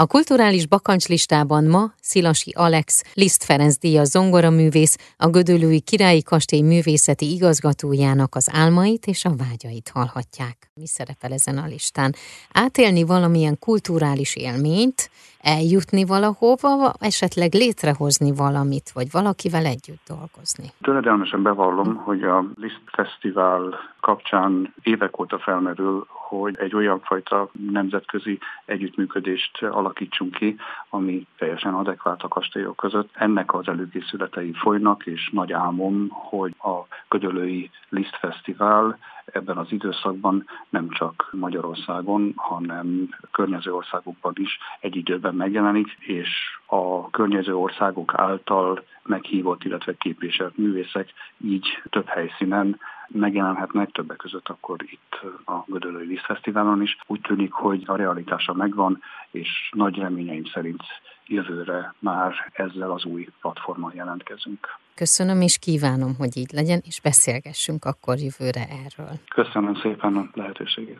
A kulturális bakancslistában ma Szilasi Alex, Liszt Ferenc díjas zongoraművész, a Gödöllői Királyi Kastély művészeti igazgatójának az álmait és a vágyait hallhatják. Mi szerepel ezen a listán? Átélni valamilyen kulturális élményt, eljutni valahova, esetleg létrehozni valamit, vagy valakivel együtt dolgozni? Töredelmesen bevallom, hogy a Liszt Fesztivál kapcsán évek óta felmerül, hogy egy olyan fajta nemzetközi együttműködést alakítsunk ki, ami teljesen adekvát a kastélyok között. Ennek az előkészületei folynak, és nagy álmom, hogy a Ködölői Liszt Fesztivál ebben az időszakban nem csak Magyarországon, hanem környező országokban is egy időben megjelenik, és a környező országok által meghívott, illetve képviselt művészek így több helyszínen megjelenhetnek, többek között akkor itt a Gödöllői Vízfesztiválon is. Úgy tűnik, hogy a realitása megvan, és nagy reményeim szerint jövőre már ezzel az új platformon jelentkezünk. Köszönöm, és kívánom, hogy így legyen, és beszélgessünk akkor jövőre erről. Köszönöm szépen a lehetőséget.